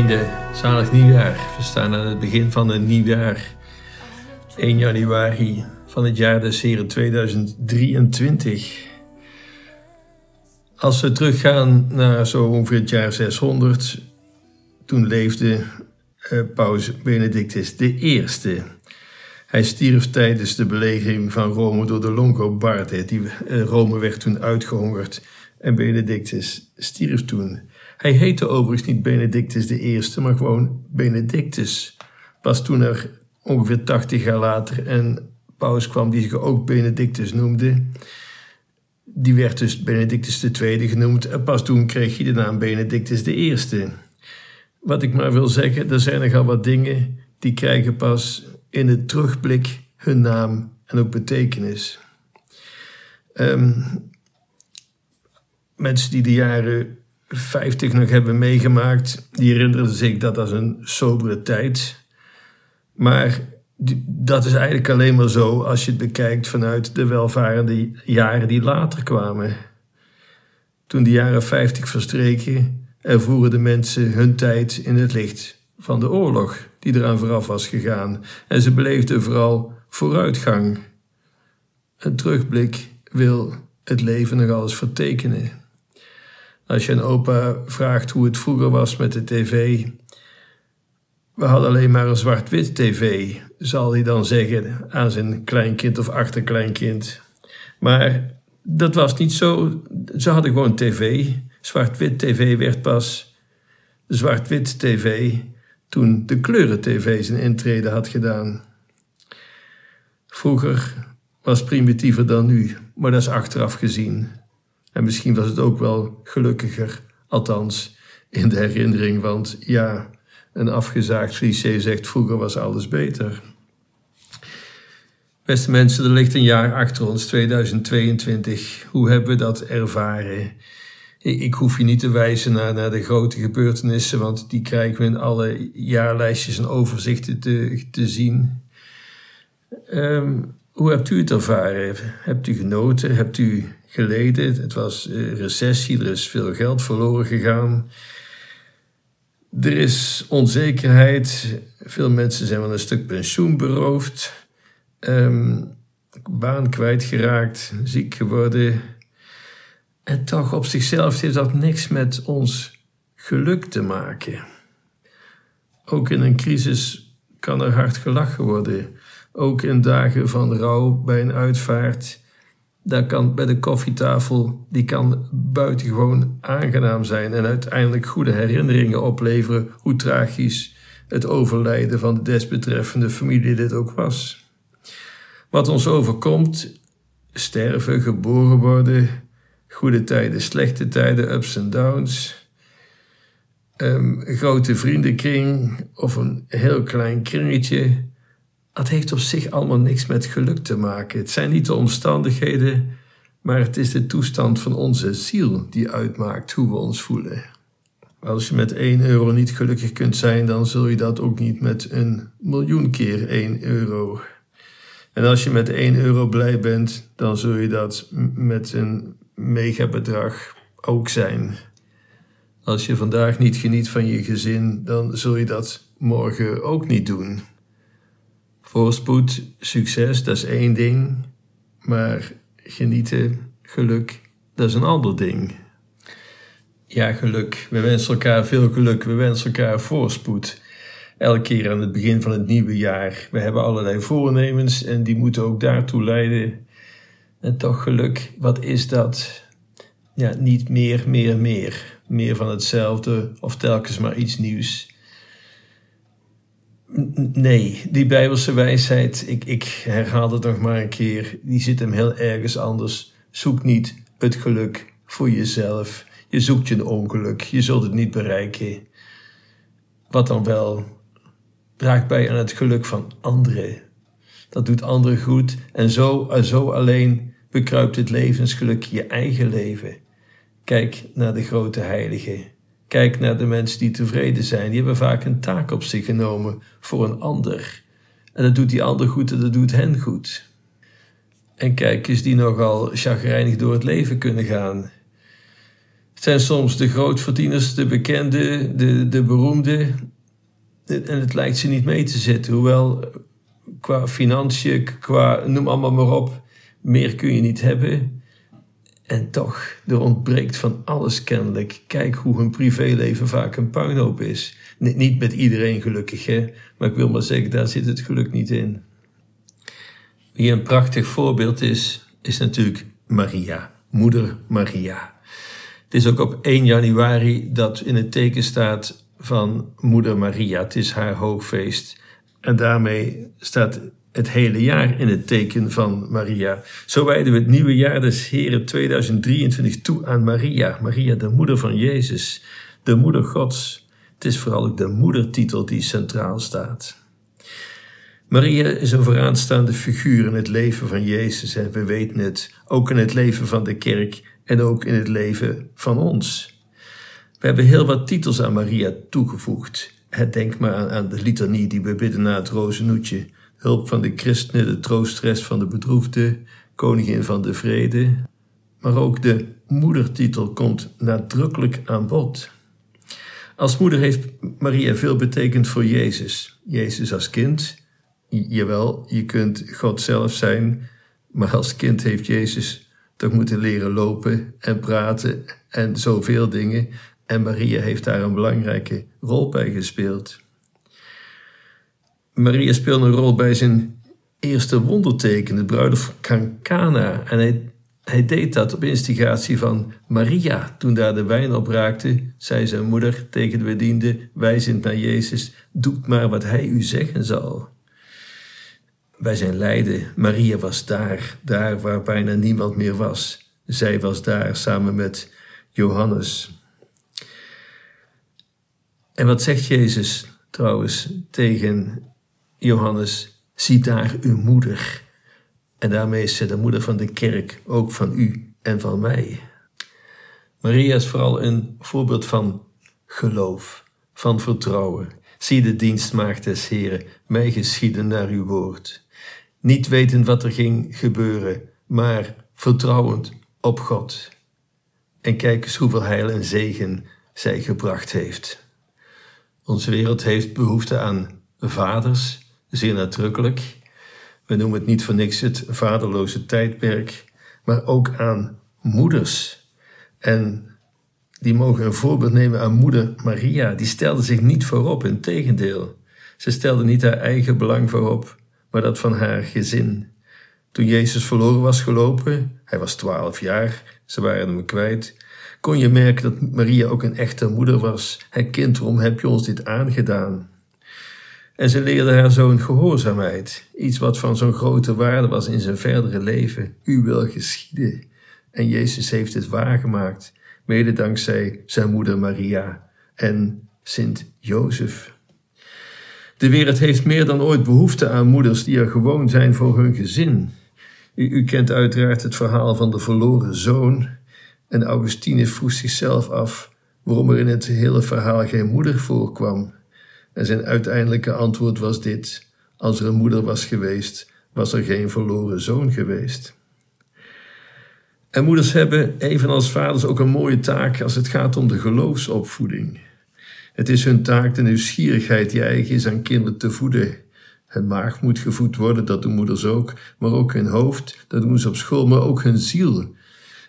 Vrienden, zalig nieuwjaar. We staan aan het begin van een nieuwjaar. 1 januari van het jaar des Heren 2023. Als we teruggaan naar zo ongeveer het jaar 600, toen leefde uh, paus Benedictus I. Hij stierf tijdens de belegering van Rome door de Longobarden. Uh, Rome werd toen uitgehongerd en Benedictus stierf toen. Hij heette overigens niet Benedictus I, maar gewoon Benedictus. Pas toen er ongeveer 80 jaar later een paus kwam die zich ook Benedictus noemde. Die werd dus Benedictus II genoemd en pas toen kreeg hij de naam Benedictus I. Wat ik maar wil zeggen, er zijn nogal wat dingen die krijgen pas in het terugblik hun naam en ook betekenis. Um, mensen die de jaren 50 nog hebben meegemaakt, die herinneren zich dat als een sobere tijd. Maar dat is eigenlijk alleen maar zo als je het bekijkt vanuit de welvarende jaren die later kwamen. Toen de jaren 50 verstreken, ervoeren de mensen hun tijd in het licht van de oorlog die eraan vooraf was gegaan. En ze beleefden vooral vooruitgang. Een terugblik wil het leven nog alles vertekenen. Als je een opa vraagt hoe het vroeger was met de tv. We hadden alleen maar een zwart-wit tv, zal hij dan zeggen aan zijn kleinkind of achterkleinkind. Maar dat was niet zo. Ze hadden gewoon tv. Zwart-wit tv werd pas zwart-wit tv toen de kleuren-tv zijn intrede had gedaan. Vroeger was primitiever dan nu, maar dat is achteraf gezien. En misschien was het ook wel gelukkiger, althans in de herinnering, want ja, een afgezaagd cliché zegt vroeger was alles beter. Beste mensen, er ligt een jaar achter ons, 2022. Hoe hebben we dat ervaren? Ik, hoef je niet te wijzen naar, naar de grote gebeurtenissen, want die krijgen we in alle jaarlijstjes en overzichten te, te zien. Um, hoe hebt u het ervaren? Hebt u genoten? Hebt u geleden? Het was uh, recessie, er is veel geld verloren gegaan. Er is onzekerheid. Veel mensen zijn van een stuk pensioen beroofd. Um, baan kwijtgeraakt, ziek geworden. En toch op zichzelf heeft dat niks met ons geluk te maken. Ook in een crisis kan er hard gelachen worden ook in dagen van rouw bij een uitvaart. Daar kan bij de koffietafel, die kan buitengewoon aangenaam zijn en uiteindelijk goede herinneringen opleveren hoe tragisch het overlijden van de desbetreffende familie dit ook was. Wat ons overkomt, sterven, geboren worden, goede tijden, slechte tijden, ups en downs, um, grote vriendenkring of een heel klein kringetje, dat heeft op zich allemaal niks met geluk te maken. Het zijn niet de omstandigheden, maar het is de toestand van onze ziel die uitmaakt hoe we ons voelen. Als je met 1 euro niet gelukkig kunt zijn, dan zul je dat ook niet met een miljoen keer 1 euro. En als je met 1 euro blij bent, dan zul je dat met een megabedrag ook zijn. Als je vandaag niet geniet van je gezin, dan zul je dat morgen ook niet doen. Voorspoed, succes, dat is één ding. Maar genieten, geluk, dat is een ander ding. Ja, geluk. We wensen elkaar veel geluk. We wensen elkaar voorspoed. Elke keer aan het begin van het nieuwe jaar. We hebben allerlei voornemens en die moeten ook daartoe leiden. En toch geluk, wat is dat? Ja, niet meer, meer, meer. Meer van hetzelfde of telkens maar iets nieuws. Nee, die Bijbelse wijsheid, ik, ik herhaal het nog maar een keer, die zit hem heel ergens anders. Zoek niet het geluk voor jezelf. Je zoekt je ongeluk, je zult het niet bereiken. Wat dan wel? Draag bij aan het geluk van anderen. Dat doet anderen goed en zo, zo alleen bekruipt het levensgeluk je eigen leven. Kijk naar de grote heilige. Kijk naar de mensen die tevreden zijn. Die hebben vaak een taak op zich genomen voor een ander. En dat doet die ander goed en dat doet hen goed. En kijk eens die nogal chagrijnig door het leven kunnen gaan. Het zijn soms de grootverdieners, de bekende, de, de beroemde. En het lijkt ze niet mee te zitten. Hoewel qua financiën, qua noem allemaal maar op, meer kun je niet hebben. En toch, er ontbreekt van alles kennelijk. Kijk hoe hun privéleven vaak een puinhoop is. Niet met iedereen gelukkig, hè? maar ik wil maar zeggen, daar zit het geluk niet in. Wie een prachtig voorbeeld is, is natuurlijk Maria, moeder Maria. Het is ook op 1 januari dat in het teken staat van moeder Maria. Het is haar hoogfeest. En daarmee staat het hele jaar in het teken van Maria. Zo wijden we het nieuwe jaar des Heren 2023 toe aan Maria. Maria, de moeder van Jezus, de moeder Gods. Het is vooral ook de moedertitel die centraal staat. Maria is een vooraanstaande figuur in het leven van Jezus en we weten het ook in het leven van de kerk en ook in het leven van ons. We hebben heel wat titels aan Maria toegevoegd. Denk maar aan de litanie die we bidden na het rozenoetje. Hulp van de christenen, de troostrest van de bedroefde, koningin van de vrede. Maar ook de moedertitel komt nadrukkelijk aan bod. Als moeder heeft Maria veel betekend voor Jezus. Jezus als kind, jawel, je kunt God zelf zijn, maar als kind heeft Jezus toch moeten leren lopen en praten en zoveel dingen. En Maria heeft daar een belangrijke rol bij gespeeld. Maria speelde een rol bij zijn eerste wonderteken, de bruiloft van Cana. En hij, hij deed dat op instigatie van Maria. Toen daar de wijn op raakte, zei zijn moeder tegen de bediende, wijzend naar Jezus, doet maar wat hij u zeggen zal. Bij zijn lijden, Maria was daar, daar waar bijna niemand meer was. Zij was daar samen met Johannes. En wat zegt Jezus trouwens tegen Johannes? Zie daar uw moeder. En daarmee is ze de moeder van de kerk, ook van u en van mij. Maria is vooral een voorbeeld van geloof, van vertrouwen. Zie de dienstmaagd des Heren, mij geschieden naar uw woord. Niet weten wat er ging gebeuren, maar vertrouwend op God. En kijk eens hoeveel heil en zegen zij gebracht heeft. Onze wereld heeft behoefte aan vaders, zeer nadrukkelijk. We noemen het niet voor niks het vaderloze tijdperk, maar ook aan moeders. En die mogen een voorbeeld nemen aan moeder Maria. Die stelde zich niet voorop, in tegendeel. Ze stelde niet haar eigen belang voorop, maar dat van haar gezin. Toen Jezus verloren was gelopen, hij was twaalf jaar, ze waren hem kwijt, kon je merken dat Maria ook een echte moeder was. Hij kind, waarom heb je ons dit aangedaan? En ze leerde haar zoon gehoorzaamheid, iets wat van zo'n grote waarde was in zijn verdere leven. U wil geschieden. En Jezus heeft het waargemaakt, mede dankzij zijn moeder Maria en Sint Jozef. De wereld heeft meer dan ooit behoefte aan moeders die er gewoon zijn voor hun gezin. U, kent uiteraard het verhaal van de verloren zoon. En Augustine vroeg zichzelf af waarom er in het hele verhaal geen moeder voorkwam. En zijn uiteindelijke antwoord was dit: Als er een moeder was geweest, was er geen verloren zoon geweest. En moeders hebben, evenals vaders, ook een mooie taak als het gaat om de geloofsopvoeding. Het is hun taak de nieuwsgierigheid die eigen is aan kinderen te voeden. Hun maag moet gevoed worden, dat doen moeders ook, maar ook hun hoofd, dat doen ze op school, maar ook hun ziel.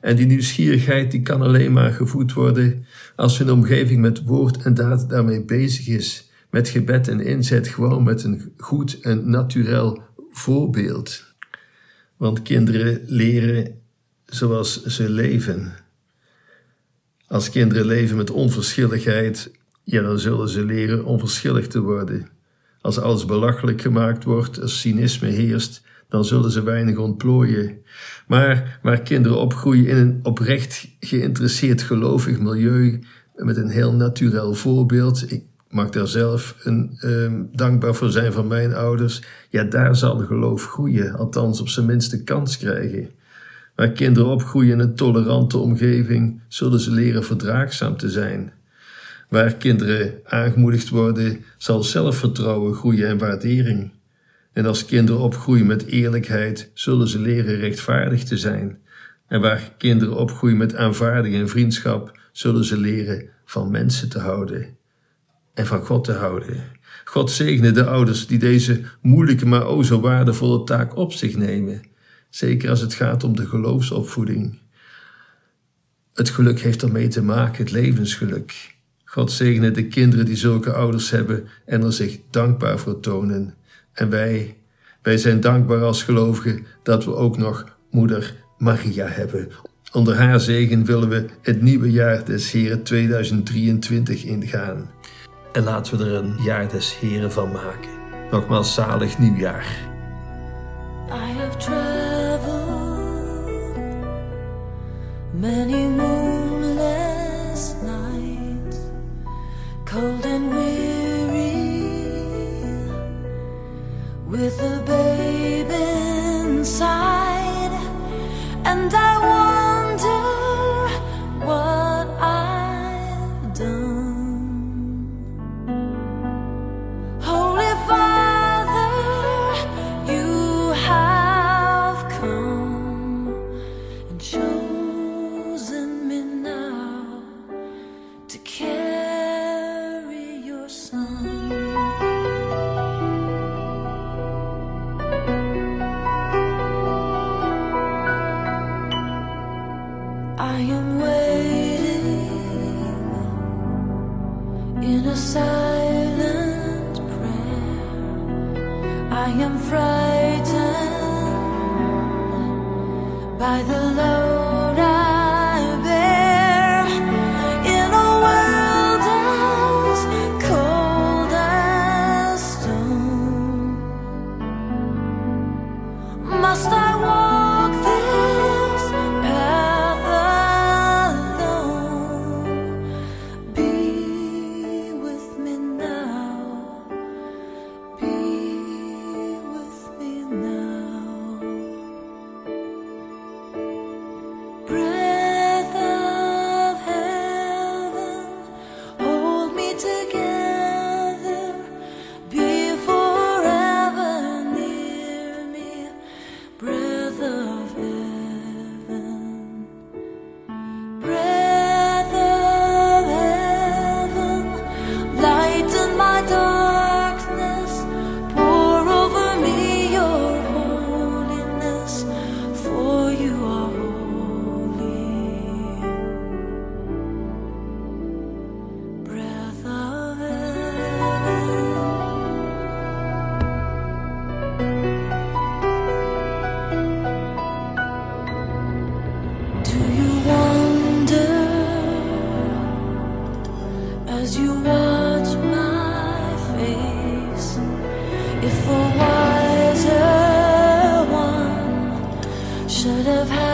En die nieuwsgierigheid die kan alleen maar gevoed worden als hun omgeving met woord en daad daarmee bezig is. Met gebed en inzet, gewoon met een goed en naturel voorbeeld. Want kinderen leren zoals ze leven. Als kinderen leven met onverschilligheid, ja, dan zullen ze leren onverschillig te worden. Als alles belachelijk gemaakt wordt, als cynisme heerst, dan zullen ze weinig ontplooien. Maar waar kinderen opgroeien in een oprecht geïnteresseerd gelovig milieu, met een heel natuurlijk voorbeeld, mag daar zelf een, um, dankbaar voor zijn van mijn ouders, ja, daar zal de geloof groeien, althans op zijn minste kans krijgen. Waar kinderen opgroeien in een tolerante omgeving, zullen ze leren verdraagzaam te zijn. Waar kinderen aangemoedigd worden, zal zelfvertrouwen groeien en waardering. En als kinderen opgroeien met eerlijkheid, zullen ze leren rechtvaardig te zijn. En waar kinderen opgroeien met aanvaarding en vriendschap, zullen ze leren van mensen te houden en van God te houden. God zegene de ouders die deze moeilijke maar o zo waardevolle taak op zich nemen, zeker als het gaat om de geloofsopvoeding. Het geluk heeft ermee te maken, het levensgeluk. God zegene de kinderen die zulke ouders hebben en er zich dankbaar voor tonen. En wij, wij zijn dankbaar als gelovigen dat we ook nog moeder Maria hebben. Onder haar zegen willen we het nieuwe jaar des Heren 2023 ingaan. En laten we er een jaar des Heren van maken. Nogmaals zalig nieuwjaar. I have traveled many moonless nights, cold and weary, with a I am frightened by the load wiser one. Should have had